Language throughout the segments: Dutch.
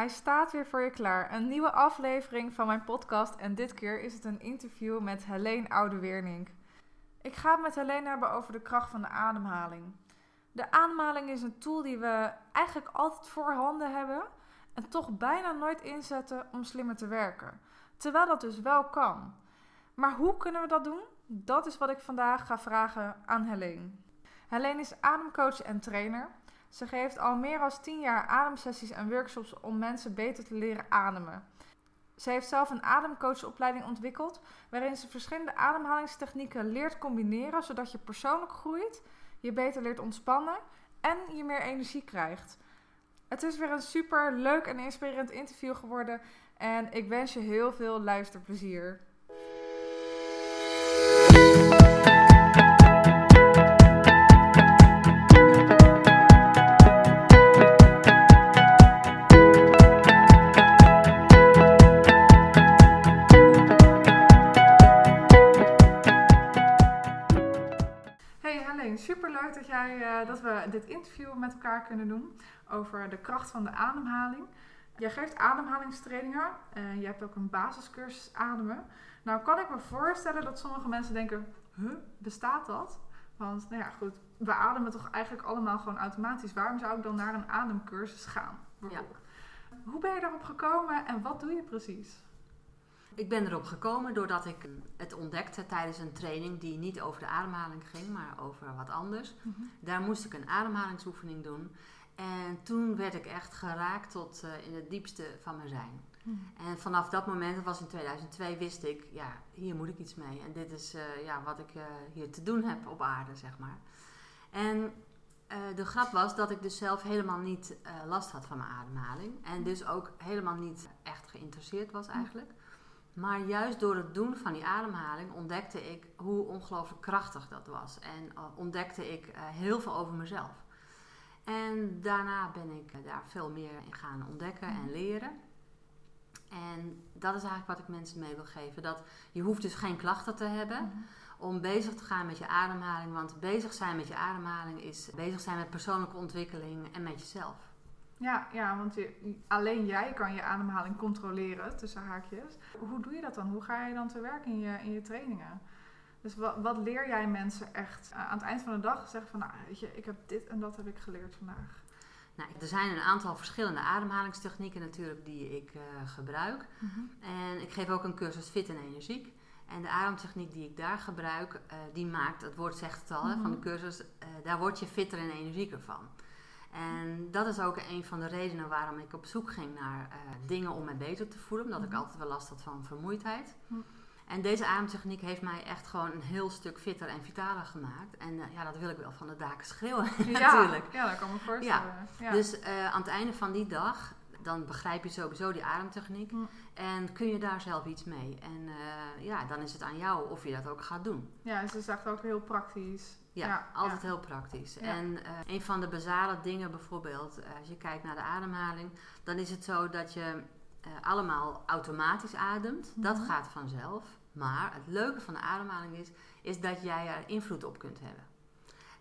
Hij staat weer voor je klaar. Een nieuwe aflevering van mijn podcast. En dit keer is het een interview met Helene Oudeweernink. Ik ga het met Helene hebben over de kracht van de ademhaling. De ademhaling is een tool die we eigenlijk altijd voorhanden hebben. En toch bijna nooit inzetten om slimmer te werken. Terwijl dat dus wel kan. Maar hoe kunnen we dat doen? Dat is wat ik vandaag ga vragen aan Helene. Helene is ademcoach en trainer. Ze geeft al meer dan 10 jaar ademsessies en workshops om mensen beter te leren ademen. Ze heeft zelf een ademcoachopleiding ontwikkeld, waarin ze verschillende ademhalingstechnieken leert combineren, zodat je persoonlijk groeit, je beter leert ontspannen en je meer energie krijgt. Het is weer een super leuk en inspirerend interview geworden en ik wens je heel veel luisterplezier. Super leuk dat, jij, eh, dat we dit interview met elkaar kunnen doen over de kracht van de ademhaling. Jij geeft ademhalingstrainingen en je hebt ook een basiscursus ademen. Nou kan ik me voorstellen dat sommige mensen denken, huh, bestaat dat? Want nou ja, goed, we ademen toch eigenlijk allemaal gewoon automatisch. Waarom zou ik dan naar een ademcursus gaan? bijvoorbeeld? Hoe ben je daarop gekomen en wat doe je precies? Ik ben erop gekomen doordat ik het ontdekte tijdens een training die niet over de ademhaling ging, maar over wat anders. Daar moest ik een ademhalingsoefening doen. En toen werd ik echt geraakt tot eh, in het diepste van mijn zijn. En vanaf dat moment, dat was in 2002, wist ik, ja, hier moet ik iets mee. En dit is eh, ja, wat ik eh, hier te doen heb op aarde, zeg maar. En eh, de grap was dat ik dus zelf helemaal niet eh, last had van mijn ademhaling. En dus ook helemaal niet echt geïnteresseerd was eigenlijk. Maar juist door het doen van die ademhaling ontdekte ik hoe ongelooflijk krachtig dat was. En eh, ontdekte ik eh, heel veel over mezelf. En daarna ben ik eh, daar veel meer in gaan ontdekken en leren. En dat is eigenlijk wat ik mensen mee wil geven. Dat je hoeft dus geen klachten te hebben om bezig te gaan met je ademhaling. Want bezig zijn met je ademhaling is bezig zijn met persoonlijke ontwikkeling en met jezelf. Ja, ja want je, alleen jij kan je ademhaling controleren, tussen haakjes. Hoe doe je dat dan? Hoe ga je dan te werk in je, in je trainingen? Dus wat, wat leer jij mensen echt uh, aan het eind van de dag? Zeggen van, nou, weet je, ik heb dit en dat heb ik geleerd vandaag. Nou, er zijn een aantal verschillende ademhalingstechnieken natuurlijk die ik uh, gebruik. En ik geef ook een cursus fit en energiek. En de ademtechniek die ik daar gebruik, uh, die maakt, het woord zegt het al hè, van de cursus, uh, daar word je fitter en energieker van. En dat is ook een van de redenen waarom ik op zoek ging naar uh, dingen om mij beter te voelen. Omdat ik altijd wel last had van vermoeidheid. En deze ademtechniek heeft mij echt gewoon een heel stuk fitter en vitaler gemaakt. En uh, ja, dat wil ik wel van de daken schreeuwen ja, natuurlijk. Ja, dat kan me voorstellen. Ja. Ja. Dus uh, aan het einde van die dag, dan begrijp je sowieso die ademtechniek. Mm. En kun je daar zelf iets mee. En uh, ja, dan is het aan jou of je dat ook gaat doen. Ja, dus het is echt ook heel praktisch. Ja, ja altijd heel praktisch. En een van de basale dingen bijvoorbeeld, als je kijkt naar de ademhaling, dan is het zo dat je allemaal automatisch ademt. Mm. Dat gaat vanzelf. Maar het leuke van de ademhaling is, is dat jij er invloed op kunt hebben.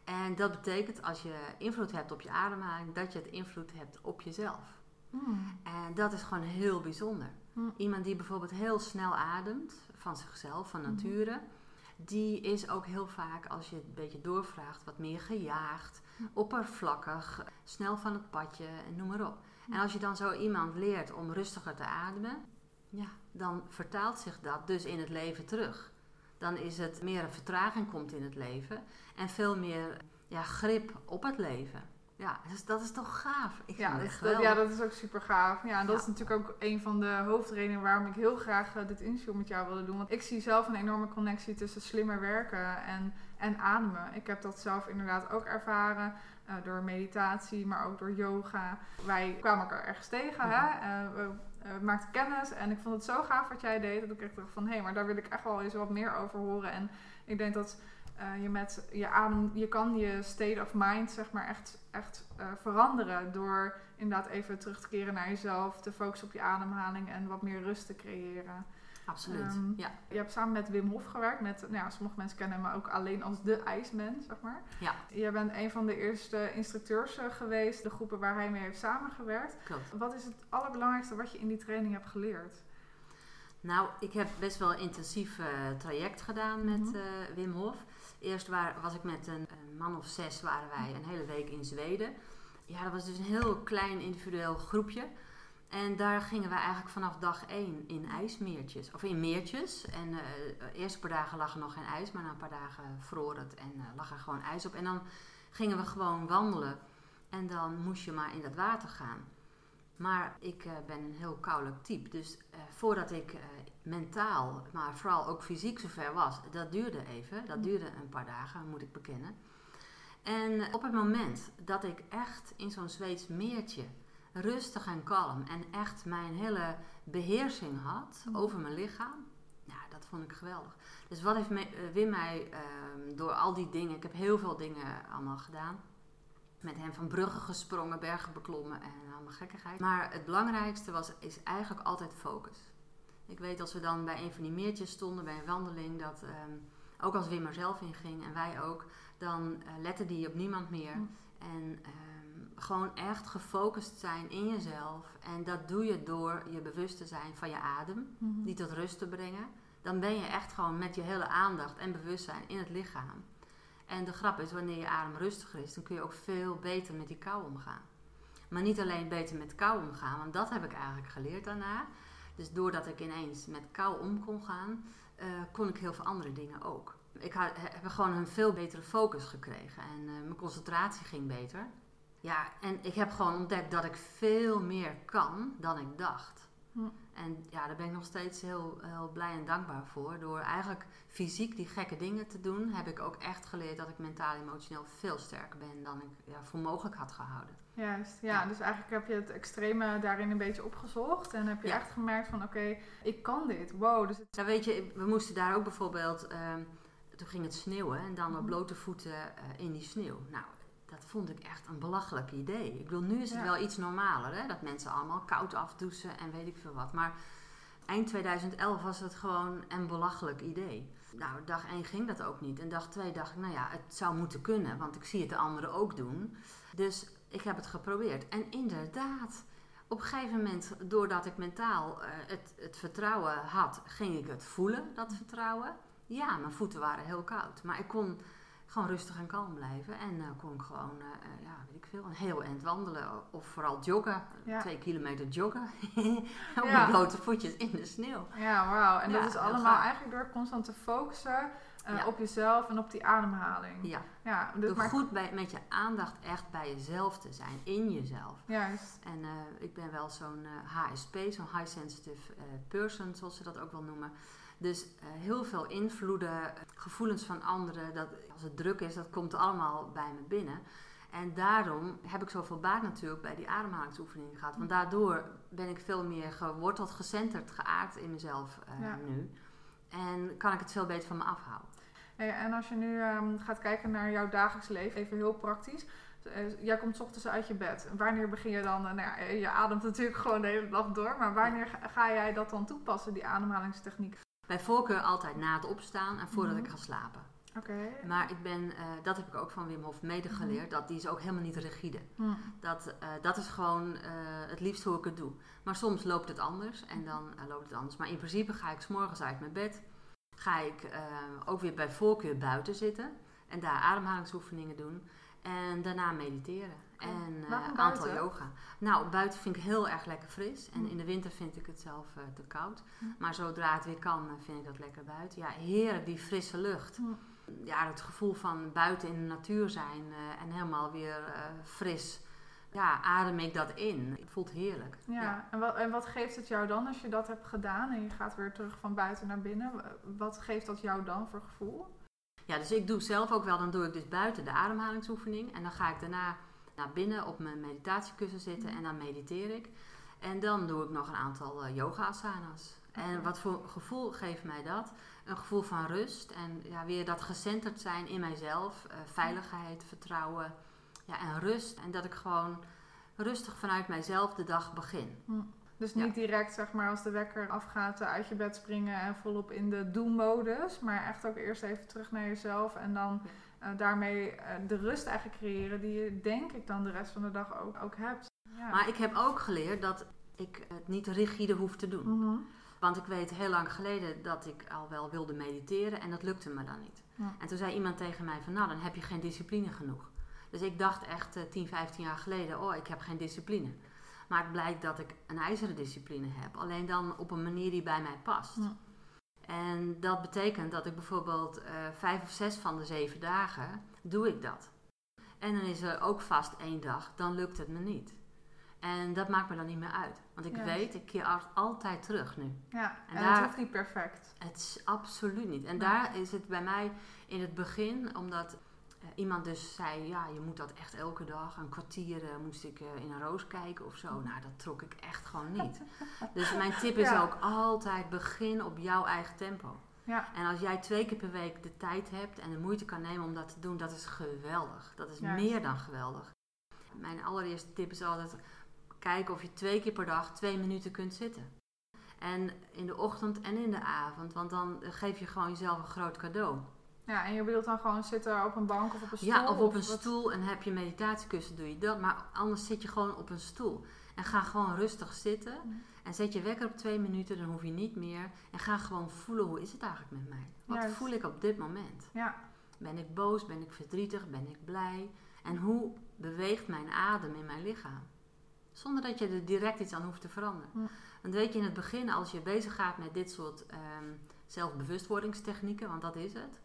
En dat betekent als je invloed hebt op je ademhaling, dat je het invloed hebt op jezelf. Mm. En dat is gewoon heel bijzonder. Mm. Iemand die bijvoorbeeld heel snel ademt, van zichzelf, van nature, mm. die is ook heel vaak, als je het een beetje doorvraagt, wat meer gejaagd, oppervlakkig, snel van het padje en noem maar op. En als je dan zo iemand leert om rustiger te ademen, ja, dan vertaalt zich dat dus in het leven terug. Dan is het meer een vertraging komt in het leven en veel meer ja, grip op het leven. Ja, dus dat is toch gaaf. Ik ja, dat, dat, ja, dat is ook super gaaf. Ja, en dat ja. is natuurlijk ook een van de hoofdredenen waarom ik heel graag uh, dit interview met jou wilde doen. Want ik zie zelf een enorme connectie tussen slimmer werken en, en ademen. Ik heb dat zelf inderdaad ook ervaren uh, door meditatie, maar ook door yoga. Wij kwamen elkaar ergens tegen, hè? Uh, we, we maakten kennis en ik vond het zo gaaf wat jij deed. Dat ik echt dacht van, hé, hey, maar daar wil ik echt wel eens wat meer over horen. En ik denk dat uh, je met je adem, je kan je state of mind zeg maar echt, echt uh, veranderen door inderdaad even terug te keren naar jezelf, te focussen op je ademhaling en wat meer rust te creëren. Absoluut, Ehm, ja. Je hebt samen met Wim Hof gewerkt. Met, nou ja, sommige mensen kennen hem ook alleen als de ijsman, zeg maar. Ja. Je bent een van de eerste instructeurs eh, geweest, de groepen waar hij mee heeft samengewerkt. Klopt. Wat is het allerbelangrijkste wat je in die training hebt geleerd? Nou, ik heb best wel een intensief eh, traject gedaan met Mhm. eh, Wim Hof. Eerst waar, was ik met een, een man of zes, waren wij een hele week in Zweden. Ja, dat was dus een heel klein individueel groepje. En daar gingen we eigenlijk vanaf dag één in ijsmeertjes, of in meertjes. En eh, de eerste paar dagen lag er nog geen ijs, maar na een paar dagen vroor het en eh, lag er gewoon ijs op. En dan gingen we gewoon wandelen en dan moest je maar in dat water gaan. Maar ik ben een heel koudelijk type, dus voordat ik mentaal, maar vooral ook fysiek zover was, dat duurde even. Dat duurde een paar dagen, moet ik bekennen. En op het moment dat ik echt in zo'n Zweeds meertje rustig en kalm en echt mijn hele beheersing had Mm. over mijn lichaam, ja, dat vond ik geweldig. Dus wat heeft eh, Wim mij ehm, door al die dingen, ik heb heel veel dingen allemaal gedaan. Met hem van bruggen gesprongen, bergen beklommen en allemaal gekkigheid. Maar het belangrijkste was, is eigenlijk altijd focus. Ik weet als we dan bij een van die meertjes stonden, bij een wandeling, dat ehm, ook als Wim er zelf in ging en wij ook, dan eh, lette die op niemand meer. Mm. En ehm, gewoon echt gefocust zijn in jezelf. En dat doe je door je bewust te zijn van je adem, die tot rust te brengen. Dan ben je echt gewoon met je hele aandacht en bewustzijn in het lichaam. En de grap is, wanneer je adem rustiger is, dan kun je ook veel beter met die kou omgaan. Maar niet alleen beter met kou omgaan, want dat heb ik eigenlijk geleerd daarna. Dus doordat ik ineens met kou om kon gaan, eh, kon ik heel veel andere dingen ook. Ik heb gewoon een veel betere focus gekregen en eh, mijn concentratie ging beter. Ja, en ik heb gewoon ontdekt dat ik veel meer kan dan ik dacht. En ja, daar ben ik nog steeds heel, heel blij en dankbaar voor. Door eigenlijk fysiek die gekke dingen te doen, heb ik ook echt geleerd dat ik mentaal en emotioneel veel sterker ben dan ik ja, voor mogelijk had gehouden. Juist, ja, Ja. Dus eigenlijk heb je het extreme daarin een beetje opgezocht. En heb je Ja. echt gemerkt van, oké, ik kan dit. Wow, dus het... Weet je, we moesten daar ook bijvoorbeeld, ehm, toen ging het sneeuwen en dan op Mhm. blote voeten eh, in die sneeuw. Nou, dat vond ik echt een belachelijk idee. Ik bedoel, nu is het Ja. wel iets normaler, hè? dat mensen allemaal koud afdouchen en weet ik veel wat. Maar eind 2011 was het gewoon een belachelijk idee. Nou, dag 1 ging dat ook niet. En dag 2 dacht ik, nou ja, het zou moeten kunnen, want ik zie het de anderen ook doen. Dus ik heb het geprobeerd. En inderdaad, op een gegeven moment, doordat ik mentaal eh, het, het vertrouwen had, ging ik het voelen, dat vertrouwen. Ja, mijn voeten waren heel koud. Maar ik kon gewoon rustig en kalm blijven. En eh, kon ik gewoon, eh, eh, ja, weet ik veel, een heel eind wandelen. Of vooral joggen. Ja. Twee kilometer joggen. Op Ja. blote voetjes in de sneeuw. Ja, wauw. En Ja, dat is allemaal gaaf. eigenlijk door constant te focussen op jezelf en op die ademhaling. Ja, Ja, dus door maar... goed bij, met je aandacht echt bij jezelf te zijn. In jezelf. Juist. En ik ben wel zo'n HSP, zo'n High Sensitive Person, zoals ze dat ook wel noemen. Dus eh, heel veel invloeden, gevoelens van anderen, dat, als het druk is, dat komt allemaal bij me binnen. En daarom heb ik zoveel baat natuurlijk bij die ademhalingsoefening gehad. Want daardoor ben ik veel meer geworteld, gecenterd, geaard in mezelf eh, Ja. nu. En kan ik het veel beter van me afhouden. Hey, en als je nu ehm, gaat kijken naar jouw dagelijks leven, even heel praktisch. Eh, jij komt 's ochtends uit je bed. Wanneer begin je dan? nou ja, je ademt natuurlijk gewoon de hele dag door. Maar wanneer ga jij dat dan toepassen, die ademhalingstechniek? Bij voorkeur altijd na het opstaan en voordat Mhm. ik ga slapen. Maar ik ben, eh, dat heb ik ook van Wim Hof mede geleerd, dat die is ook helemaal niet rigide. Hm. Dat, eh, dat is gewoon eh, het liefst hoe ik het doe. Maar soms loopt het anders en dan loopt het anders. Maar in principe ga ik s'morgens uit mijn bed. Ga ik ook weer bij voorkeur buiten zitten. En daar ademhalingsoefeningen doen. En daarna mediteren. En eh, een aantal buiten? yoga. Nou, buiten vind ik heel erg lekker fris. En Hm. in de winter vind ik het zelf eh, te koud. Hm. Maar zodra het weer kan, eh, vind ik dat lekker buiten. Ja, heerlijk, die frisse lucht. Hm. Ja, het gevoel van buiten in de natuur zijn eh, en helemaal weer eh, fris ja, adem ik dat in. Het voelt heerlijk. Ja, En, wat, en wat geeft het jou dan als je dat hebt gedaan en je gaat weer terug van buiten naar binnen? Wat geeft dat jou dan voor gevoel? Ja, dus ik doe zelf ook wel, dan doe ik dus buiten de ademhalingsoefening. En dan ga ik daarna naar binnen op mijn meditatiekussen zitten en dan mediteer ik. En dan doe ik nog een aantal eh, yoga-asana's. En Oké. wat voor gevoel geeft mij dat? Een gevoel van rust en ja, weer dat gecenterd zijn in mijzelf. eh, veiligheid, vertrouwen ja, en rust. En dat ik gewoon rustig vanuit mijzelf de dag begin. Hm. Dus niet direct, zeg maar, als de wekker afgaat, uit je bed springen en volop in de do-modus. Maar echt ook eerst even terug naar jezelf en dan uh, daarmee uh, de rust eigenlijk creëren die je, denk ik, dan de rest van de dag ook, ook hebt. Ja. Maar ik heb ook geleerd dat ik het niet rigide hoef te doen. Mhm. Want ik weet heel lang geleden dat ik al wel wilde mediteren en dat lukte me dan niet. Ja. En toen zei iemand tegen mij van, nou dan heb je geen discipline genoeg. Dus ik dacht echt uh, 10, 15 jaar geleden, oh ik heb geen discipline. Maar het blijkt dat ik een ijzeren discipline heb. Alleen dan op een manier die bij mij past. Ja. En dat betekent dat ik bijvoorbeeld uh, vijf of zes van de zeven dagen doe ik dat. En dan is er ook vast één dag, dan lukt het me niet. En dat maakt me dan niet meer uit. Want ik weet, ik keer altijd terug nu. Ja, en, En het daar- hoeft niet perfect. Het is absoluut niet. En daar is het bij mij in het begin, omdat eh, iemand dus zei, ja, je moet dat echt elke dag, een kwartier eh, moest ik eh, in een roos kijken of zo. Nou, dat trok ik echt gewoon niet. dus mijn tip is Ja. ook altijd begin op jouw eigen tempo. Ja, En als jij twee keer per week de tijd hebt en de moeite kan nemen om dat te doen, dat is geweldig. Dat is Juist. meer dan geweldig. Mijn allereerste tip is altijd kijken of je twee keer per dag twee minuten kunt zitten. En in de ochtend en in de avond, want dan geef je gewoon jezelf een groot cadeau. Ja, en je bedoelt dan gewoon zitten op een bank of op een stoel? Ja, of op een stoel en heb je meditatiekussen, doe je dat. Maar anders zit je gewoon op een stoel. En ga gewoon rustig zitten. Mhm. En zet je wekker op twee minuten, dan hoef je niet meer. En ga gewoon voelen, hoe is het eigenlijk met mij? Wat Juist. voel ik op dit moment? Ja, Ben ik boos? Ben ik verdrietig? Ben ik blij? En hoe beweegt mijn adem in mijn lichaam? Zonder dat je er direct iets aan hoeft te veranderen. Ja. Want weet je, in het begin, als je bezig gaat met dit soort ehm, zelfbewustwordingstechnieken, want dat is het,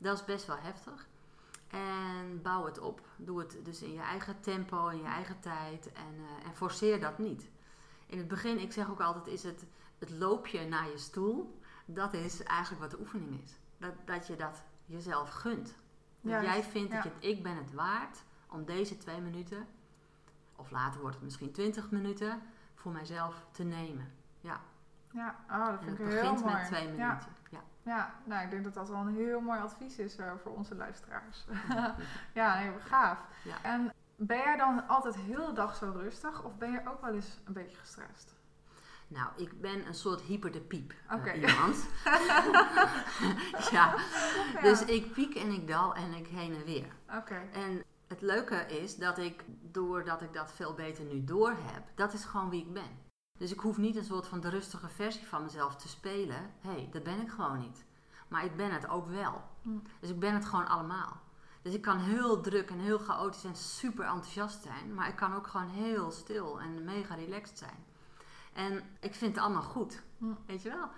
dat is best wel heftig. En bouw het op. Doe het dus in je eigen tempo, in je eigen tijd en, eh, en forceer dat niet. In het begin, ik zeg ook altijd, is het het loopje naar je stoel. Dat is eigenlijk wat de oefening is. Dat, dat je dat jezelf gunt. Dat Juist, jij vindt dat ja. je het, ik ben het waard om deze twee minuten, of later wordt het misschien twintig minuten, voor mijzelf te nemen. Ja, ja. Oh, dat en vind het ik heel begint mooi. met twee minuten. Ja. Ja, nou, ik denk dat dat wel een heel mooi advies is eh, voor onze luisteraars. ja, nee, gaaf. Ja. En ben jij dan altijd heel de dag zo rustig of ben je ook wel eens een beetje gestrest? Nou, ik ben een soort hyper de piep eh, Oké. iemand. ja, dus ik piek en ik dal en ik heen en weer. Oké, En het leuke is dat ik, doordat ik dat veel beter nu door heb, dat is gewoon wie ik ben. Dus ik hoef niet een soort van de rustige versie van mezelf te spelen. Hé, hey, dat ben ik gewoon niet. Maar ik ben het ook wel. Hm. Dus ik ben het gewoon allemaal. Dus ik kan heel druk en heel chaotisch en super enthousiast zijn. Maar ik kan ook gewoon heel stil en mega relaxed zijn. En ik vind het allemaal goed. Hm. Weet je wel?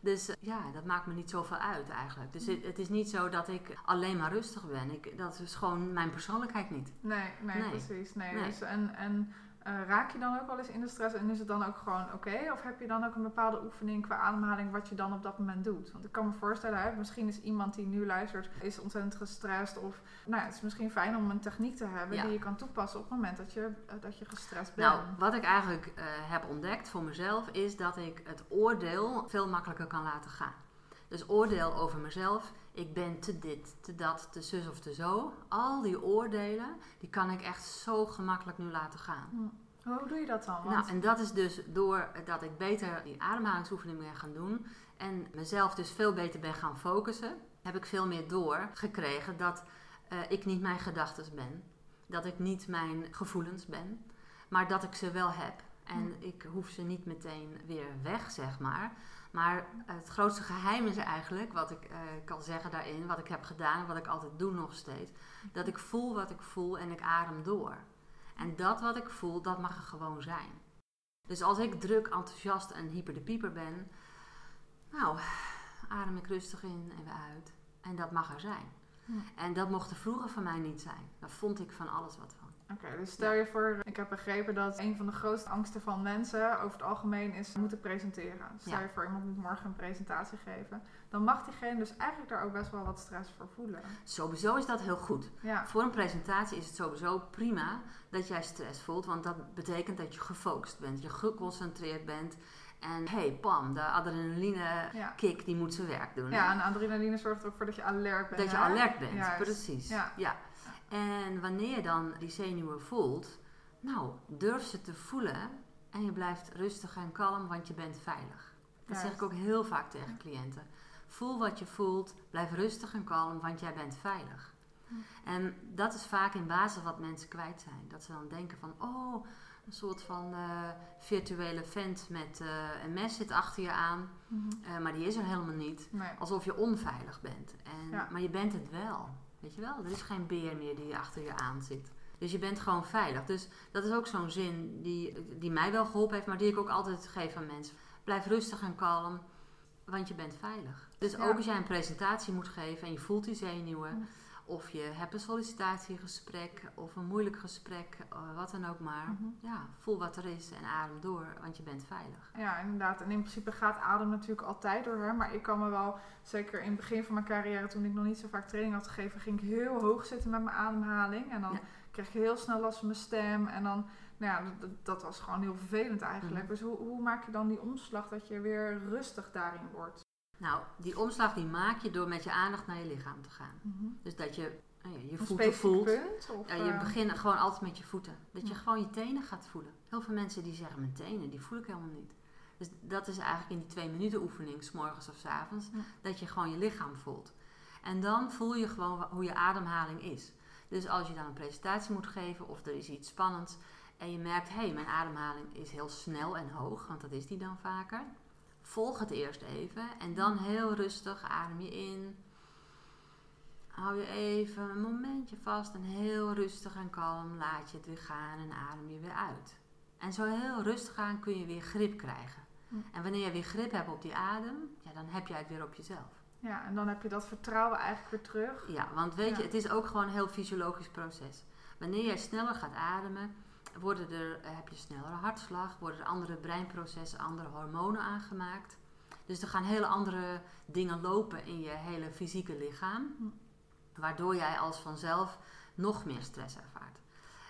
Dus eh, ja, dat maakt me niet zoveel uit eigenlijk. Dus het, het is niet zo dat ik alleen maar rustig ben. Ik, dat is gewoon mijn persoonlijkheid niet. nee, nee, Nee. precies. Nee, Nee. Dus en, en eh, raak je dan ook wel eens in de stress en is het dan ook gewoon oké? Of heb je dan ook een bepaalde oefening qua ademhaling wat je dan op dat moment doet? Want ik kan me voorstellen, hè, misschien is iemand die nu luistert, is ontzettend gestrest. Of nou, het is misschien fijn om een techniek te hebben Ja. die je kan toepassen op het moment dat je, eh, dat je gestrest bent. Nou, wat ik eigenlijk eh, heb ontdekt voor mezelf is dat ik het oordeel veel makkelijker kan laten gaan. Dus oordeel over mezelf, ik ben te dit, te dat, te zus of te zo. Al die oordelen, die kan ik echt zo gemakkelijk nu laten gaan. Hoe doe je dat dan? Want, Nou, en dat is dus doordat ik beter die ademhalingsoefening ben gaan doen en mezelf dus veel beter ben gaan focussen, heb ik veel meer doorgekregen dat eh, ik niet mijn gedachten ben. Dat ik niet mijn gevoelens ben, maar dat ik ze wel heb. En ik hoef ze niet meteen weer weg, zeg maar. Maar het grootste geheim is eigenlijk, wat ik eh, kan zeggen daarin, wat ik heb gedaan, wat ik altijd doe nog steeds, dat ik voel wat ik voel en ik adem door. En dat wat ik voel, dat mag er gewoon zijn. Dus als ik druk, enthousiast en hyper de pieper ben, nou, adem ik rustig in en weer uit. En dat mag er zijn. En dat mocht er vroeger van mij niet zijn. Daar vond ik van alles wat van. Oké, dus stel je voor, ik heb begrepen dat een van de grootste angsten van mensen over het algemeen is moeten presenteren. Stel Ja. je voor, iemand moet morgen een presentatie geven. Dan mag diegene dus eigenlijk daar ook best wel wat stress voor voelen. Sowieso is dat heel goed. Ja, Voor een presentatie is het sowieso prima dat jij stress voelt. Want dat betekent dat je gefocust bent, je geconcentreerd bent. En hey, pam, de adrenaline ja. kick die moet zijn werk doen. ja, en adrenaline zorgt er ook voor dat je alert bent. Dat je alert bent, Juist. precies. Ja. En wanneer je dan die zenuwen voelt, nou, durf ze te voelen en je blijft rustig en kalm, want je bent veilig. Dat zeg ik ook heel vaak tegen cliënten. Voel wat je voelt, blijf rustig en kalm, want jij bent veilig. Hm. En dat is vaak in basis wat mensen kwijt zijn. Dat ze dan denken van, oh, een soort van eh, virtuele vent met eh, een mes zit achter je aan. Mhm. Eh, maar die is er helemaal niet. Nee. Alsof je onveilig bent. En, Ja. Maar je bent het wel. Weet je wel? Er is geen beer meer die achter je aan zit. Dus je bent gewoon veilig. Dus dat is ook zo'n zin die, die mij wel geholpen heeft, maar die ik ook altijd geef aan mensen. Blijf rustig en kalm, want je bent veilig. Dus Ja. ook als jij een presentatie moet geven en je voelt die zenuwen. Of je hebt een sollicitatiegesprek of een moeilijk gesprek, eh, wat dan ook maar. Mhm. Ja, voel wat er is en adem door, want je bent veilig. Ja, inderdaad. En in principe gaat adem natuurlijk altijd door. Hè? Maar ik kan me wel, zeker in het begin van mijn carrière, toen ik nog niet zo vaak training had gegeven, ging ik heel hoog zitten met mijn ademhaling. En dan Ja. kreeg ik heel snel last van mijn stem. En dan, nou ja, dat, dat was gewoon heel vervelend eigenlijk. Mhm. Dus hoe, hoe maak je dan die omslag dat je weer rustig daarin wordt? Nou, die omslag die maak je door met je aandacht naar je lichaam te gaan. Dus dat je nou ja, je voeten voelt. punt? Of, Ja, je eh, begint gewoon altijd met je voeten. Dat je gewoon je tenen gaat voelen. Heel veel mensen die zeggen, mijn tenen, die voel ik helemaal niet. Dus dat is eigenlijk in die twee minuten oefening, s morgens of s avonds, dat je gewoon je lichaam voelt. En dan voel je gewoon hoe je ademhaling is. Dus als je dan een presentatie moet geven of er is iets spannends en je merkt, hé, hey, mijn ademhaling is heel snel en hoog, want dat is die dan vaker. Volg het eerst even en dan heel rustig adem je in. Hou je even een momentje vast en heel rustig en kalm laat je het weer gaan en adem je weer uit. En zo heel rustig aan kun je weer grip krijgen. Hm. En wanneer je weer grip hebt op die adem, ja, dan heb jij het weer op jezelf. Ja, en dan heb je dat vertrouwen eigenlijk weer terug. Ja, want weet je, het is ook gewoon een heel fysiologisch proces. Wanneer jij sneller gaat ademen, worden er, eh, heb je snellere hartslag, worden er andere breinprocessen, andere hormonen aangemaakt. Dus er gaan hele andere dingen lopen in je hele fysieke lichaam, Hm. waardoor jij als vanzelf nog meer stress ervaart.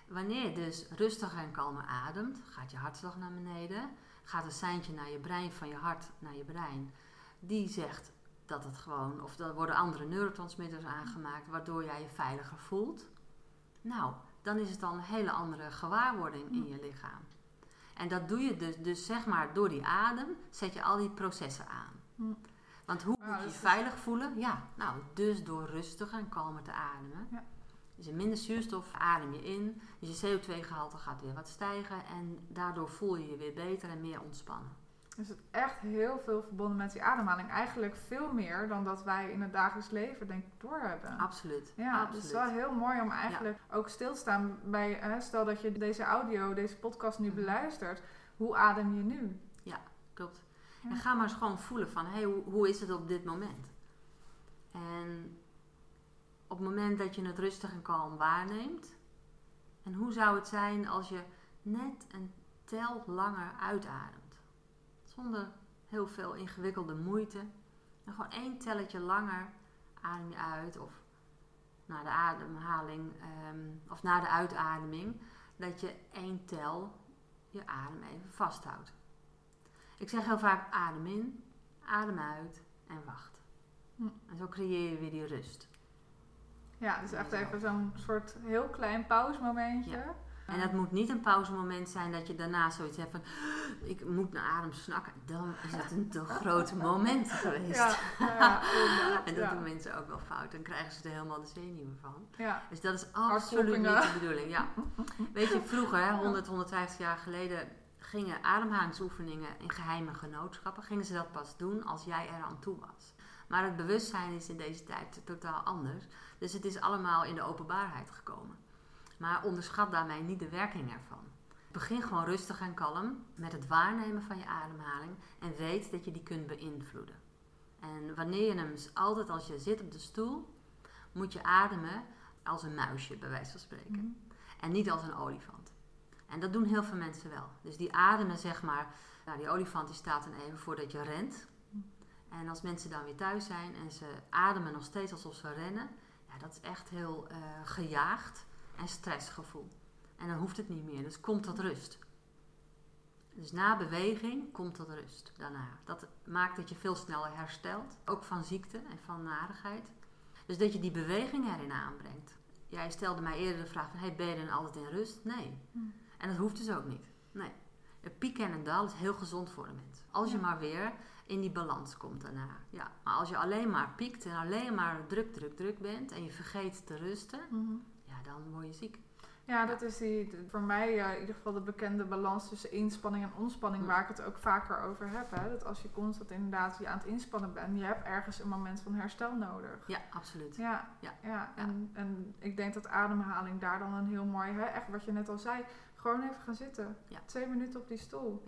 Wanneer je dus rustig en kalmer ademt, gaat je hartslag naar beneden, gaat een seintje naar je brein van je hart naar je brein. Die zegt dat het gewoon, of er worden andere neurotransmitters aangemaakt, waardoor jij je veiliger voelt. Nou, dan is het dan een hele andere gewaarwording in je lichaam. En dat doe je dus, dus zeg maar door die adem, zet je al die processen aan. Hm. Want hoe moet je je veilig voelen? Ja, nou, dus door rustig en kalmer te ademen. Ja. Dus er minder zuurstof adem je in, dus je CO2-gehalte gaat weer wat stijgen en daardoor voel je je weer beter en meer ontspannen. Dus het echt heel veel verbonden met die ademhaling. Eigenlijk veel meer dan dat wij in het dagelijks leven denk ik doorhebben. Absoluut. Ja, absoluut. het is wel heel mooi om eigenlijk ook stil te staan bij, hè, stel dat je deze audio, deze podcast nu Mhm. beluistert. Hoe adem je nu? Klopt. Ja. En ga maar eens gewoon voelen van, hé, hey, hoe, hoe is het op dit moment? En op het moment dat je het rustig en kalm waarneemt, en hoe zou het zijn als je net een tel langer uitademt? Zonder heel veel ingewikkelde moeite. En gewoon één telletje langer adem je uit of na de ademhaling ehm, of na de uitademing, dat je één tel je adem even vasthoudt. Ik zeg heel vaak adem in, adem uit en wacht. Hm. En zo creëer je weer die rust. Ja, dus echt even zo'n soort heel klein pauzemomentje. En dat moet niet een pauzemoment zijn dat je daarna zoiets hebt van ik moet naar adem snakken. Dan is het een te groot moment geweest. Ja, ja, En dat doen mensen ook wel fout. Dan krijgen ze er helemaal de zenuwen van. Ja, Dus dat is absoluut niet de bedoeling. Ja. Weet je, vroeger, hè, 100, 150 jaar geleden, gingen ademhalingsoefeningen in geheime genootschappen. Gingen ze dat pas doen als jij eraan toe was. Maar het bewustzijn is in deze tijd totaal anders. Dus het is allemaal in de openbaarheid gekomen. Maar onderschat daarmee niet de werking ervan. Begin gewoon rustig en kalm met het waarnemen van je ademhaling en weet dat je die kunt beïnvloeden. En wanneer je hem, altijd als je zit op de stoel, moet je ademen als een muisje, bij wijze van spreken. Mhm. En niet als een olifant. En dat doen heel veel mensen wel. Dus die ademen, zeg maar. Nou, die olifant die staat dan even voordat je rent. En als mensen dan weer thuis zijn en ze ademen nog steeds alsof ze rennen, ja, dat is echt heel eh, gejaagd en stressgevoel. En dan hoeft het niet meer, dus kom tot rust. Dus na beweging komt tot rust daarna. Dat maakt dat je veel sneller herstelt, ook van ziekte en van narigheid. Dus dat je die beweging erin aanbrengt. Jij stelde mij eerder de vraag van, hey, ben je dan altijd in rust? Nee. Hm. En dat hoeft dus ook niet. Nee. Een piek en een dal is heel gezond voor de mens. Als je Ja. maar weer in die balans komt daarna. Ja. Maar als je alleen maar piekt en alleen maar druk, druk, druk bent en je vergeet te rusten, Mhm. Ja, dan word je ziek. Ja, dat is die, voor mij in ieder geval de bekende balans tussen inspanning en ontspanning, Hm. waar ik het ook vaker over heb. Hè? Dat als je constant inderdaad je aan het inspannen bent, je hebt ergens een moment van herstel nodig. Ja, absoluut. Ja, Ja. ja. En, en ik denk dat ademhaling daar dan een heel mooi, hè, echt wat je net al zei, gewoon even gaan zitten. Ja. Twee minuten op die stoel.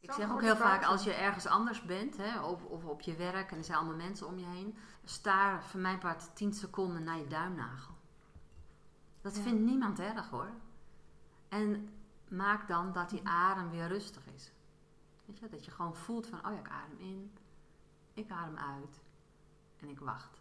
Ik Zo'n zeg ook heel vaak, als je ergens anders bent, hè, of, of op je werk en er zijn allemaal mensen om je heen, sta voor mijn part 10 seconden naar je duimnagel. Dat Ja. vindt niemand erg hoor. En maak dan dat die adem weer rustig is. Weet je, dat je gewoon voelt van, oh ja, ik adem in, ik adem uit en ik wacht.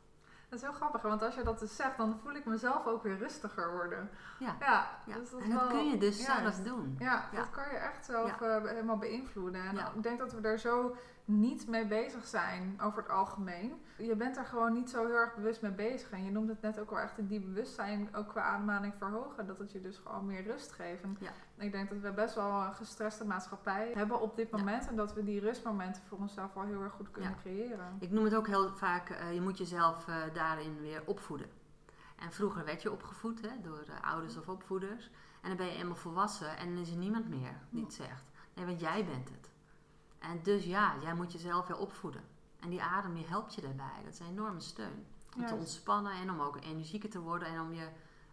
Dat is heel grappig, want als je dat dus zegt, dan voel ik mezelf ook weer rustiger worden. Ja. Ja, Ja. dus dat en dat wel kun je dus zelf doen. Ja, dat kan je echt zelf eh, helemaal beïnvloeden. En ik denk dat we daar zo niet mee bezig zijn over het algemeen. Je bent er gewoon niet zo heel erg bewust mee bezig. En je noemde het net ook wel echt in die bewustzijn ook qua ademhaling verhogen. Dat het je dus gewoon meer rust geeft. En Ja. ik denk dat we best wel een gestreste maatschappij hebben op dit Ja. moment. En dat we die rustmomenten voor onszelf wel heel erg goed kunnen Ja. creëren. Ik noem het ook heel vaak, eh, je moet jezelf eh, daarin weer opvoeden. En vroeger werd je opgevoed hè, door eh, ouders of opvoeders. En dan ben je eenmaal volwassen en dan is er niemand meer die het zegt. Nee, want jij bent het. En dus ja, jij moet jezelf weer opvoeden. En die adem die helpt je daarbij. Dat is een enorme steun. Om te ontspannen en om ook energieker te worden. En om je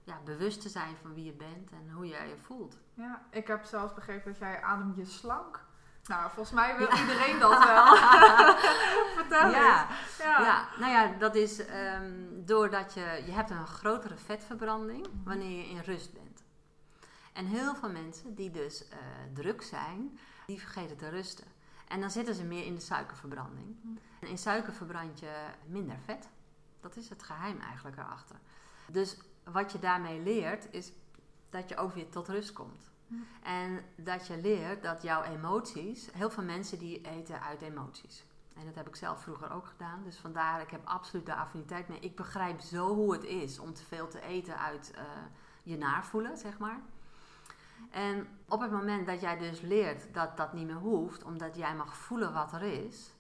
ja, bewust te zijn van wie je bent en hoe jij je voelt. Ja, ik heb zelfs begrepen dat jij ademt je slank. Nou, volgens mij wil Ja. iedereen dat wel. Vertel Ja, eens. Ja. nou ja, dat is ehm, doordat je, je hebt een grotere vetverbranding wanneer je in rust bent. En heel veel mensen die dus eh, druk zijn, die vergeten te rusten. En dan zitten ze meer in de suikerverbranding. Mhm. En in suiker verbrand je minder vet. Dat is het geheim eigenlijk erachter. Dus wat je daarmee leert, is dat je ook weer tot rust komt. Mhm. En dat je leert dat jouw emoties, heel veel mensen die eten uit emoties. En dat heb ik zelf vroeger ook gedaan. Dus vandaar, ik heb absoluut de affiniteit mee. Ik begrijp zo hoe het is om te veel te eten uit eh, je naarvoelen, zeg maar. En op het moment dat jij dus leert dat dat niet meer hoeft, omdat jij mag voelen wat er is.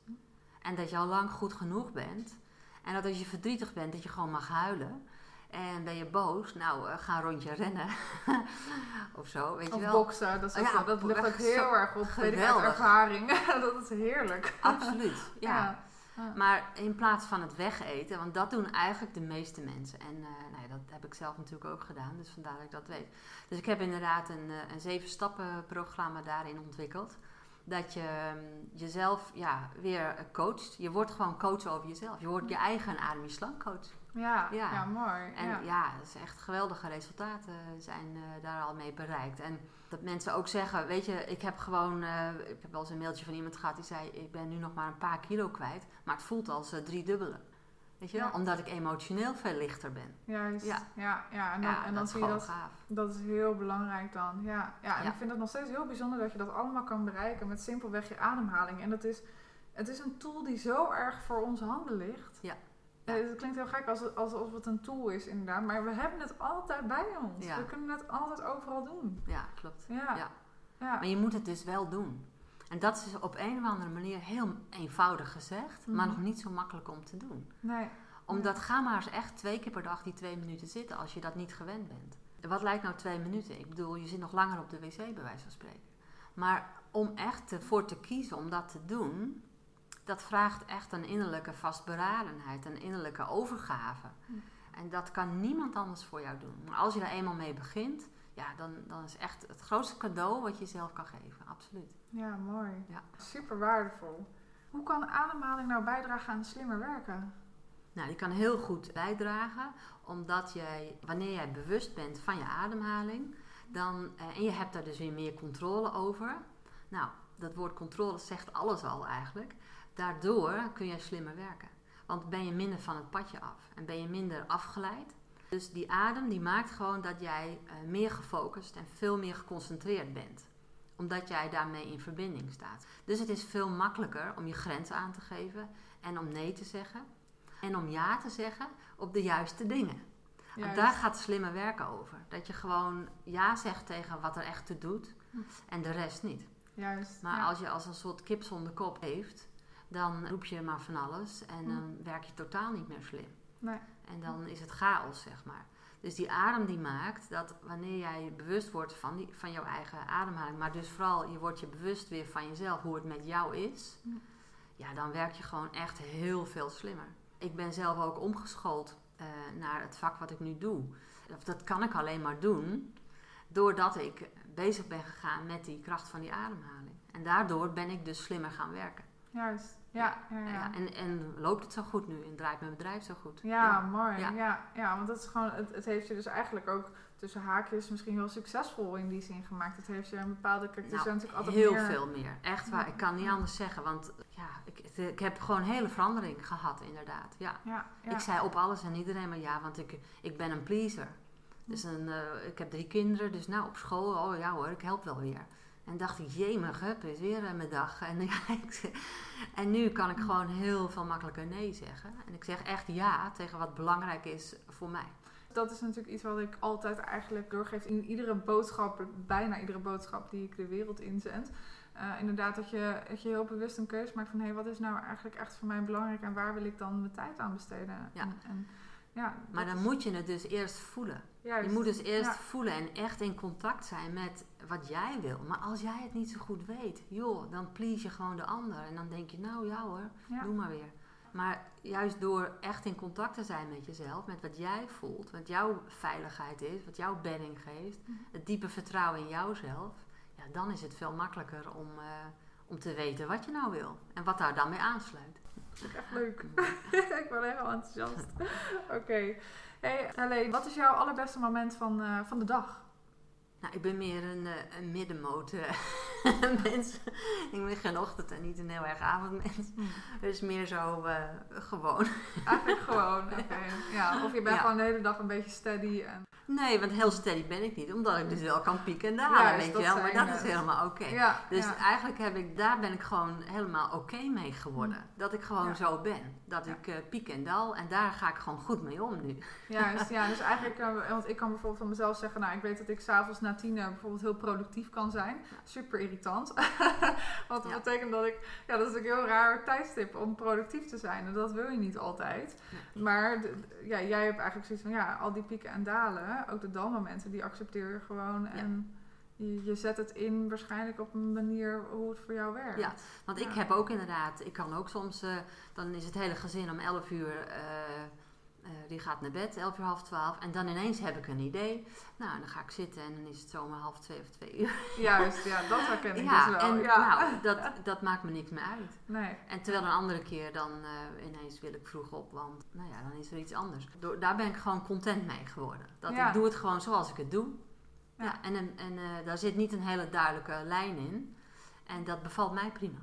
En dat je al lang goed genoeg bent. En dat als je verdrietig bent, dat je gewoon mag huilen. En ben je boos, nou, eh, ga een rondje rennen. of zo, weet je Of wel. boksen, dat, is ook Ja, dat ligt ook heel erg op, weet ik uit geweldig. ervaring. dat is heerlijk. Absoluut, ja. Ja. Ja. Maar in plaats van het wegeten, want dat doen eigenlijk de meeste mensen. En eh, nou ja, dat heb ik zelf natuurlijk ook gedaan, dus vandaar dat ik dat weet. Dus ik heb inderdaad een, eh, een zeven stappen programma daarin ontwikkeld. Dat je mm, jezelf ja, weer coacht. Je wordt gewoon coach over jezelf. Je wordt je eigen adem je slank coach. Ja, ja. Ja. mooi. En ja. ja, dat is echt geweldige resultaten zijn eh, daar al mee bereikt. En dat mensen ook zeggen, weet je, ik heb gewoon, eh, ik heb wel eens een mailtje van iemand gehad die zei, ik ben nu nog maar een paar kilo kwijt, maar het voelt als eh, drie dubbele. Weet je wel? Ja. Omdat ik emotioneel veel lichter ben. Juist. Ja. Ja. Ja, En dan, ja, en dan dat is zie je dat. gaaf. Dat is heel belangrijk dan. Ja. Ja, en Ja. ik vind het nog steeds heel bijzonder dat je dat allemaal kan bereiken met simpelweg je ademhaling. En dat is, het is een tool die zo erg voor onze handen ligt. Ja. Eh, Het klinkt heel gek alsof het een tool is, inderdaad. Maar we hebben het altijd bij ons. Ja. We kunnen het altijd overal doen. Ja, klopt. Ja. Ja. Ja. Maar je moet het dus wel doen. En dat is op een of andere manier heel eenvoudig gezegd, maar Mhm. nog niet zo makkelijk om te doen. Nee. Omdat ga maar eens echt twee keer per dag die twee minuten zitten als je dat niet gewend bent. Wat lijkt nou twee minuten? Ik bedoel, je zit nog langer op de wc bij wijze van spreken. Maar om echt ervoor te kiezen om dat te doen, dat vraagt echt een innerlijke vastberadenheid, een innerlijke overgave. Hm. En dat kan niemand anders voor jou doen. Maar als je er eenmaal mee begint, ja, dan, dan is echt het grootste cadeau wat je zelf kan geven. Absoluut. Ja, mooi. Ja. Super waardevol. Hoe kan ademhaling nou bijdragen aan slimmer werken? Nou, die kan heel goed bijdragen, omdat jij, wanneer jij bewust bent van je ademhaling, dan, eh, en je hebt daar dus weer meer controle over. Nou, dat woord controle zegt alles al eigenlijk. Daardoor kun je slimmer werken. Want ben je minder van het padje af en ben je minder afgeleid. Dus die adem die maakt gewoon dat jij eh, meer gefocust en veel meer geconcentreerd bent. Omdat jij daarmee in verbinding staat. Dus het is veel makkelijker om je grenzen aan te geven en om nee te zeggen. En om ja te zeggen op de juiste dingen. Juist. daar gaat slimme werken over. Dat je gewoon ja zegt tegen wat er echt toe doet Hm. en de rest niet. Juist. Maar ja. als je als een soort kip zonder kop heeft, dan roep je maar van alles en Hm. dan werk je totaal niet meer slim. Nee. En dan is het chaos, zeg maar. Dus die adem die maakt dat wanneer jij bewust wordt van, die, van jouw eigen ademhaling, maar dus vooral je wordt je bewust weer van jezelf, hoe het met jou is, Ja. ja, dan werk je gewoon echt heel veel slimmer. Ik ben zelf ook omgeschoold eh, naar het vak wat ik nu doe. Dat kan ik alleen maar doen doordat ik bezig ben gegaan met die kracht van die ademhaling. En daardoor ben ik dus slimmer gaan werken. Juist. Ja, ja, ja. Ja, en, en loopt het zo goed nu en draait mijn bedrijf zo goed. Ja, mooi. Ja. Ja. Want dat is gewoon, het, het heeft je dus eigenlijk ook tussen haakjes misschien heel succesvol in die zin gemaakt. Het heeft je een bepaalde, er Nou, natuurlijk altijd heel meer... veel meer. Echt waar. Ik kan niet anders zeggen. Want ja, ik, ik heb gewoon een hele verandering gehad, inderdaad. Ja. Ja, ja. Ik zei op alles en iedereen maar ja, want ik, ik ben een pleaser. Dus een, eh, ik heb drie kinderen, dus nou op school, oh ja hoor, ik help wel weer. En dacht ik, jemig, hup, is weer eh, mijn dag. En, en nu kan ik gewoon heel veel makkelijker nee zeggen. En ik zeg echt ja tegen wat belangrijk is voor mij. Dat is natuurlijk iets wat ik altijd eigenlijk doorgeef in iedere boodschap, bijna iedere boodschap die ik de wereld inzend. Eh, inderdaad, dat je, dat je heel bewust een keuze maakt van hé, wat is nou eigenlijk echt voor mij belangrijk en waar wil ik dan mijn tijd aan besteden? Ja. En, en, ja Maar dan is moet je het dus eerst voelen. juist. Je moet dus eerst Ja. voelen en echt in contact zijn met wat jij wil. Maar als jij het niet zo goed weet, joh, dan please je gewoon de ander. En dan denk je, nou ja hoor, Ja. doe maar weer. Maar juist door echt in contact te zijn met jezelf, met wat jij voelt, wat jouw veiligheid is, wat jouw bedding geeft, Mhm. het diepe vertrouwen in jouzelf, ja, dan is het veel makkelijker om, eh, om te weten wat je nou wil en wat daar dan mee aansluit. Dat is echt leuk. ik ben helemaal enthousiast. Oké. Hey, Helene, wat is jouw allerbeste moment van, eh, van de dag? Nou, ik ben meer een, eh, een middenmoot mens. ik ben geen ochtend- en niet een heel erg avondmens. Dus meer zo eh, gewoon. Eigenlijk gewoon. oké. Ja, of je bent Ja. gewoon de hele dag een beetje steady. En, Nee, want heel steady ben ik niet. Omdat ik dus wel kan pieken en dalen, weet je wel. Maar dat is helemaal oké. ja, Dus eigenlijk heb ik, daar ben ik gewoon helemaal oké mee geworden. Dat ik gewoon zo ben. Dat Ja. ik eh, piek en dal. En daar ga ik gewoon goed mee om nu. Juist, ja, dus eigenlijk, eh, want ik kan bijvoorbeeld van mezelf zeggen, nou, ik weet dat ik s'avonds na tien eh, bijvoorbeeld heel productief kan zijn. Super irritant. Want dat Ja. betekent dat ik, ja, dat is een heel raar tijdstip om productief te zijn. En dat wil je niet altijd. Maar ja, jij hebt eigenlijk zoiets van, ja, al die pieken en dalen, ook de dalmomenten, die accepteer je gewoon. En je, zet het in waarschijnlijk op een manier hoe het voor jou werkt. Ja, Want ik heb ook inderdaad, ik kan ook soms, eh, dan is het hele gezin om 11 uur, eh, eh, die gaat naar bed, 11 uur, half 12. En dan ineens heb ik een idee. Nou, dan ga ik zitten en dan is het zomaar half 2 of 2 uur. Juist, ja, dat herken ik Ja, dus wel. en ja. nou, dat, dat maakt me niks meer uit. Nee. En terwijl een andere keer dan ineens wil ik vroeg op, want nou ja, dan is er iets anders. Door, daar ben ik gewoon content mee geworden. Dat Ja. ik doe het gewoon zoals ik het doe. Ja. En en, eh, daar zit niet een hele duidelijke lijn in. En dat bevalt mij prima.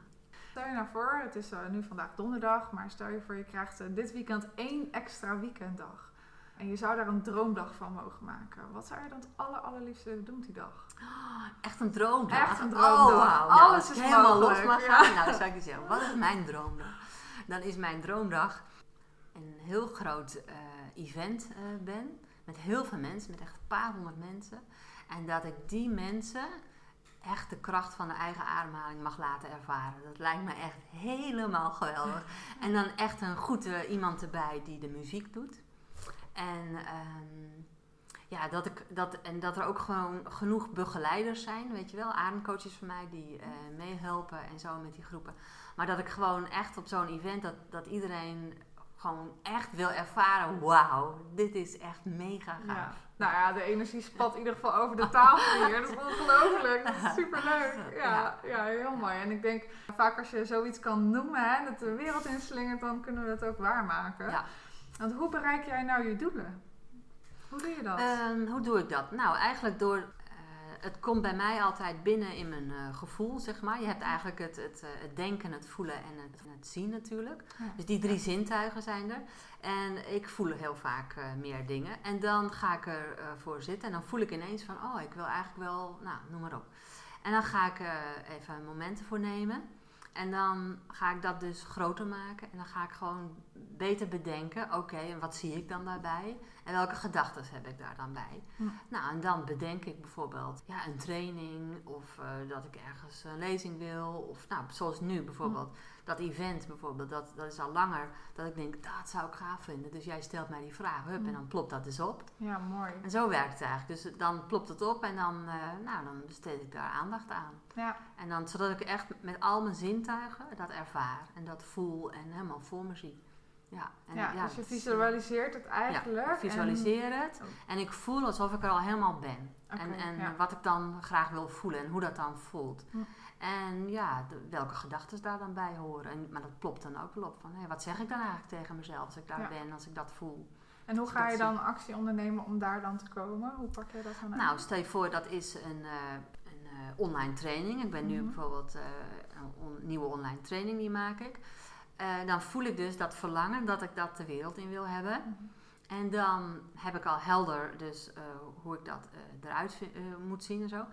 Stel je nou voor, het is eh, nu vandaag donderdag, maar stel je voor je krijgt eh, dit weekend één extra weekenddag. En je zou daar een droomdag van mogen maken. Wat zou je dan het aller, allerliefste doen die dag? Echt een droomdag. Echt een Oh, droomdag. Nou, Alles is helemaal mogelijk, los mag ja. gaan, nou, zou ik je zeggen, wat is mijn droomdag? Dan is mijn droomdag een heel groot event ben. Met heel veel mensen, met echt een paar honderd mensen. En dat ik die mensen echt de kracht van de eigen ademhaling mag laten ervaren. Dat lijkt me echt helemaal geweldig. En dan echt een goede iemand erbij die de muziek doet. En ehm, ja, dat ik, dat, en dat er ook gewoon genoeg begeleiders zijn, weet je wel, ademcoaches van mij die eh, meehelpen en zo met die groepen. Maar dat ik gewoon echt op zo'n event, dat, dat iedereen gewoon echt wil ervaren, wauw, dit is echt mega gaaf. Ja. Nou ja, de energie spat in ieder geval over de tafel hier. Dat is ongelooflijk. Dat is superleuk. Ja, ja, heel mooi. En ik denk, vaak als je zoiets kan noemen, hè, dat de wereld inslingert, dan kunnen we het ook waarmaken. Ja. Want hoe bereik jij nou je doelen? Hoe doe je dat? Ehm, hoe doe ik dat? Nou, eigenlijk door. Het komt bij mij altijd binnen in mijn eh, gevoel, zeg maar. Je hebt eigenlijk het, het, eh, het denken, het voelen en het, het zien natuurlijk. Ja. Dus die drie zintuigen zijn er. En ik voel heel vaak eh, meer dingen. En dan ga ik ervoor voor zitten en dan voel ik ineens van... oh, ik wil eigenlijk wel... nou, noem maar op. En dan ga ik even momenten voor nemen. En dan ga ik dat dus groter maken. En dan ga ik gewoon beter bedenken. Oké, en wat zie ik dan daarbij? En welke gedachten heb ik daar dan bij? Hm. Nou, en dan bedenk ik bijvoorbeeld ja, een training. Of eh, dat ik ergens een lezing wil. Of nou, zoals nu bijvoorbeeld. Dat event bijvoorbeeld. Dat, dat is al langer. Dat ik denk, dat zou ik gaaf vinden. Dus jij stelt mij die vraag. Hup, en dan plopt dat dus op. Ja, mooi. En zo werkt het eigenlijk. Dus dan plopt het op. En dan, eh, nou, dan besteed ik daar aandacht aan. Ja, En dan, zodat ik echt met al mijn zintuigen dat ervaar en dat voel en helemaal voor me zie. Ja, en ja, dus je dat- visualiseert het eigenlijk. Ja, ik visualiseer het en ik voel alsof ik er al helemaal ben. En, en Oké, en ja. wat ik dan graag wil voelen en hoe dat dan voelt. Hm. En ja, de- welke gedachten daar dan bij horen. En, maar dat plopt dan ook wel op van, hé, wat zeg ik dan eigenlijk tegen mezelf als ik daar ben, als ik dat voel. En hoe ga je zie- dan actie ondernemen om daar dan te komen? Hoe pak je dat dan aan? Nou, stel je voor, dat is een, eh, een eh, online training. Ik ben nu Mhm. bijvoorbeeld eh, een on- nieuwe online training, die maak ik. Eh, dan voel ik dus dat verlangen dat ik dat de wereld in wil hebben. Mhm. En dan heb ik al helder dus eh, hoe ik dat eh, eruit moet zien en zo.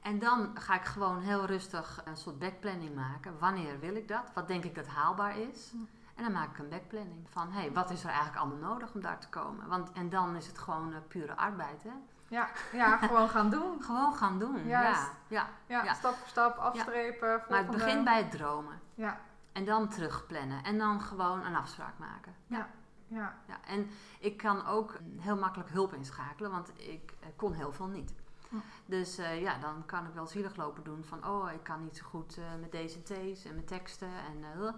En dan ga ik gewoon heel rustig een soort backplanning maken. Wanneer wil ik dat? Wat denk ik dat haalbaar is? Mhm. En dan maak ik een backplanning van, hé, hey, wat is er eigenlijk allemaal nodig om daar te komen? Want, en dan is het gewoon pure arbeid, hè? Ja, ja, gewoon gaan doen. Gewoon gaan doen. Ja, ja. Ja, Ja. stap voor stap afstrepen. Maar het begint bij het dromen. Ja, En dan terugplannen. En dan gewoon een afspraak maken. ja. Ja. En ik kan ook heel makkelijk hulp inschakelen, want ik eh, kon heel veel niet. Dus eh, ja, dan kan ik wel zielig lopen doen van, oh, ik kan niet zo goed eh, met deze en T's en met teksten. En,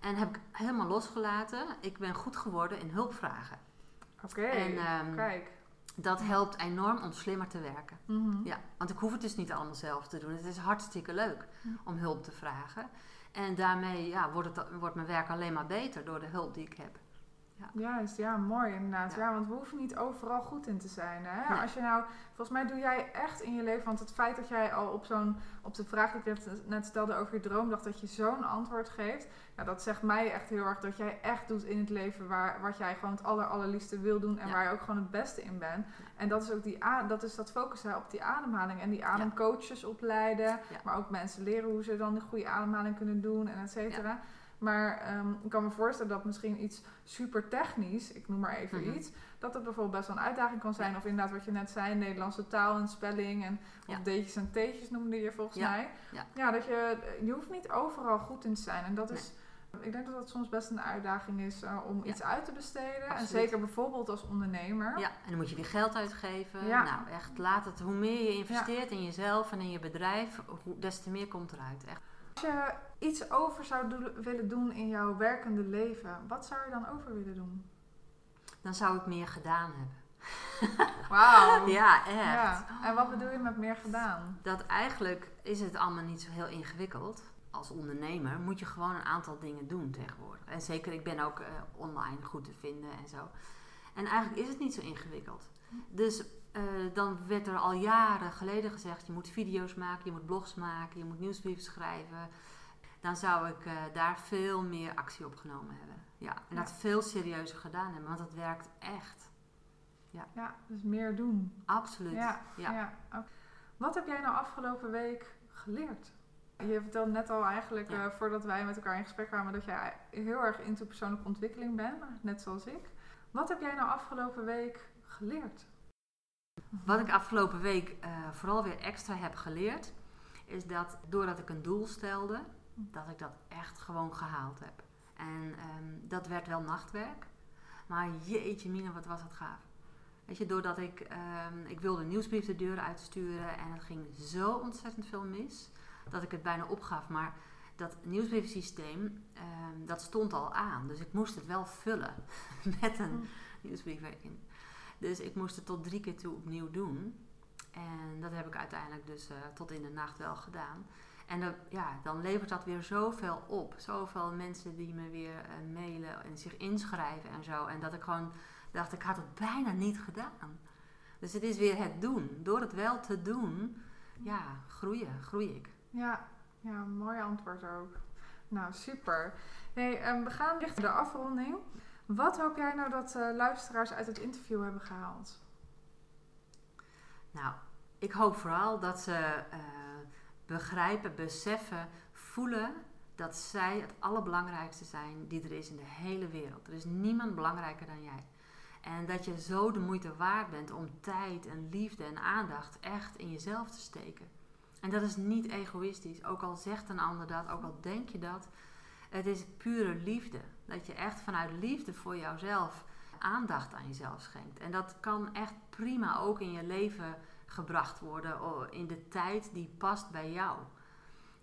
en heb ik helemaal losgelaten. Ik ben goed geworden in hulpvragen. Oké, ehm, kijk. dat helpt enorm om slimmer te werken. Mhm. Ja, want ik hoef het dus niet allemaal zelf te doen. Het is hartstikke leuk om hulp te vragen. En daarmee ja, wordt, het, wordt mijn werk alleen maar beter door de hulp die ik heb. Juist, ja, mooi inderdaad. Ja. Ja. want we hoeven niet overal goed in te zijn. Hè? Nee. Als je nou, volgens mij doe jij echt in je leven, want het feit dat jij al op zo'n, op de vraag die ik net, net stelde over je droomdag, dat je zo'n antwoord geeft, ja, dat zegt mij echt heel erg dat jij echt doet in het leven waar, wat jij gewoon het aller, allerliefste wil doen en Ja. waar je ook gewoon het beste in bent. En dat is ook die, dat is dat focussen op die ademhaling en die ademcoaches opleiden, Ja. maar ook mensen leren hoe ze dan de goede ademhaling kunnen doen en et cetera. Maar ehm, ik kan me voorstellen dat misschien iets super technisch, ik noem maar even Mhm. iets, dat het bijvoorbeeld best wel een uitdaging kan zijn. Of inderdaad wat je net zei, Nederlandse taal en spelling en of Ja. D'tjes en T'tjes noemde je volgens Ja. mij. Ja. dat je, je hoeft niet overal goed in te zijn. En dat is, ik denk dat dat soms best een uitdaging is eh, om iets uit te besteden. En Absoluut. zeker bijvoorbeeld als ondernemer. Ja, en dan moet je weer geld uitgeven. Ja. Nou, echt, laat het. Hoe meer je investeert in jezelf en in je bedrijf, hoe, des te meer komt eruit. Echt. Als je iets over zou do- willen doen in jouw werkende leven, wat zou je dan over willen doen? Dan zou ik meer gedaan hebben. Wauw. Ja, echt. Ja. En wat bedoel je met meer gedaan? Dat eigenlijk is het allemaal niet zo heel ingewikkeld. Als ondernemer moet je gewoon een aantal dingen doen tegenwoordig. En zeker, ik ben ook eh, online goed te vinden en zo. En eigenlijk is het niet zo ingewikkeld. Dus eh, dan werd er al jaren geleden gezegd: je moet video's maken, je moet blogs maken, je moet nieuwsbrieven schrijven. Dan zou ik eh, daar veel meer actie op genomen hebben. Ja, en dat Ja. veel serieuzer gedaan hebben, want dat werkt echt. Ja, dus meer doen. Absoluut. Ja, Ja. ja. Wat heb jij nou afgelopen week geleerd? Je vertelde net al eigenlijk, Ja. eh, voordat wij met elkaar in gesprek kwamen, dat jij heel erg into persoonlijke ontwikkeling bent, net zoals ik. Wat heb jij nou afgelopen week geleerd? Wat ik afgelopen week eh, vooral weer extra heb geleerd, is dat doordat ik een doel stelde, dat ik dat echt gewoon gehaald heb. En ehm, dat werd wel nachtwerk, maar jeetje mina, wat was het gaaf. Weet je, doordat ik, ehm, ik wilde een nieuwsbrief de deur uitsturen en het ging zo ontzettend veel mis, dat ik het bijna opgaf. Maar dat nieuwsbriefsysteem, ehm, dat stond al aan. Dus ik moest het wel vullen met een Mm. nieuwsbrief erin. Dus ik moest het tot drie keer toe opnieuw doen. En dat heb ik uiteindelijk dus eh, tot in de nacht wel gedaan. En ja, dan levert dat weer zoveel op. Zoveel mensen die me weer eh, mailen en zich inschrijven en zo. En dat ik gewoon dacht, ik had het bijna niet gedaan. Dus het is weer het doen. Door het wel te doen, ja, groeien, groei ik. Ja, ja, mooi antwoord ook. Nou, super. Hey, ehm, we gaan richting de afronding. Wat hoop jij nou dat eh, luisteraars uit het interview hebben gehaald? Nou, ik hoop vooral dat ze eh, begrijpen, beseffen, voelen dat zij het allerbelangrijkste zijn die er is in de hele wereld. Er is niemand belangrijker dan jij. En dat je zo de moeite waard bent om tijd en liefde en aandacht echt in jezelf te steken. En dat is niet egoïstisch, ook al zegt een ander dat, ook al denk je dat. Het is pure liefde. Dat je echt vanuit liefde voor jouzelf aandacht aan jezelf schenkt. En dat kan echt prima ook in je leven gebracht worden, in de tijd die past bij jou.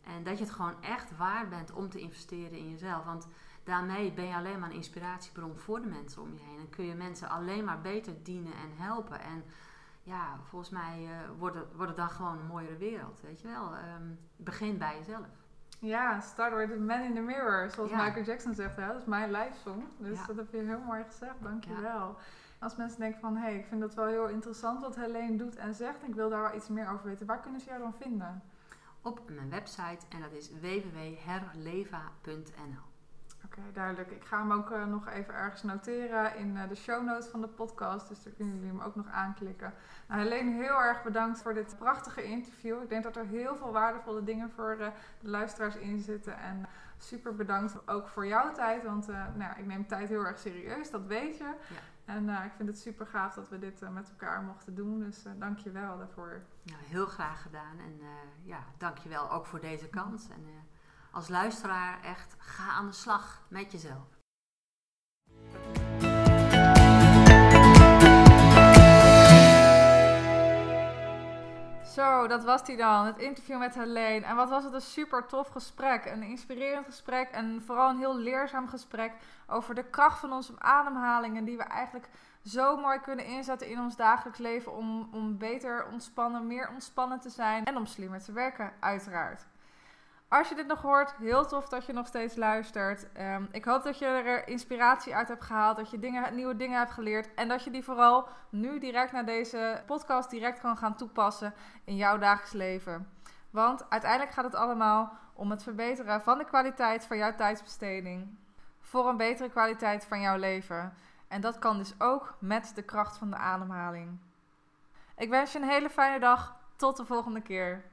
En dat je het gewoon echt waard bent om te investeren in jezelf. Want daarmee ben je alleen maar een inspiratiebron voor de mensen om je heen. En kun je mensen alleen maar beter dienen en helpen. En ja, volgens mij uh, wordt, het, wordt het dan gewoon een mooiere wereld. Weet je wel? Um, begin bij jezelf. Ja, start with the man in the mirror. Zoals Michael Jackson zegt, hè? dat is mijn lijfsong. Dus dat heb je heel mooi gezegd, dankjewel. Als mensen denken van, hé, hey, ik vind dat wel heel interessant wat Helene doet en zegt. Ik wil daar wel iets meer over weten. Waar kunnen ze jou dan vinden? Op mijn website en dat is www.herleva.nl Oké, duidelijk. Ik ga hem ook uh, nog even ergens noteren in uh, de show notes van de podcast. Dus daar kunnen jullie hem ook nog aanklikken. Nou, Helene, heel erg bedankt voor dit prachtige interview. Ik denk dat er heel veel waardevolle dingen voor uh, de luisteraars in zitten. En super bedankt ook voor jouw tijd. Want nou, ik neem tijd heel erg serieus, dat weet je. Ja. En ik vind het super gaaf dat we dit met elkaar mochten doen. Dus dank je wel daarvoor. Ja, heel graag gedaan. En ja, dank je wel ook voor deze kans. En, als luisteraar echt ga aan de slag met jezelf. Zo, dat was die dan. Het interview met Helene. En wat was het een super tof gesprek. Een inspirerend gesprek. En vooral een heel leerzaam gesprek over de kracht van onze ademhaling. En die we eigenlijk zo mooi kunnen inzetten in ons dagelijks leven. Om, om beter ontspannen, meer ontspannen te zijn. En om slimmer te werken, uiteraard. Als je dit nog hoort, heel tof dat je nog steeds luistert. Ehm, ik hoop dat je er inspiratie uit hebt gehaald, dat je dingen, nieuwe dingen hebt geleerd en dat je die vooral nu direct naar deze podcast direct kan gaan toepassen in jouw dagelijks leven. Want uiteindelijk gaat het allemaal om het verbeteren van de kwaliteit van jouw tijdsbesteding voor een betere kwaliteit van jouw leven. En dat kan dus ook met de kracht van de ademhaling. Ik wens je een hele fijne dag. Tot de volgende keer.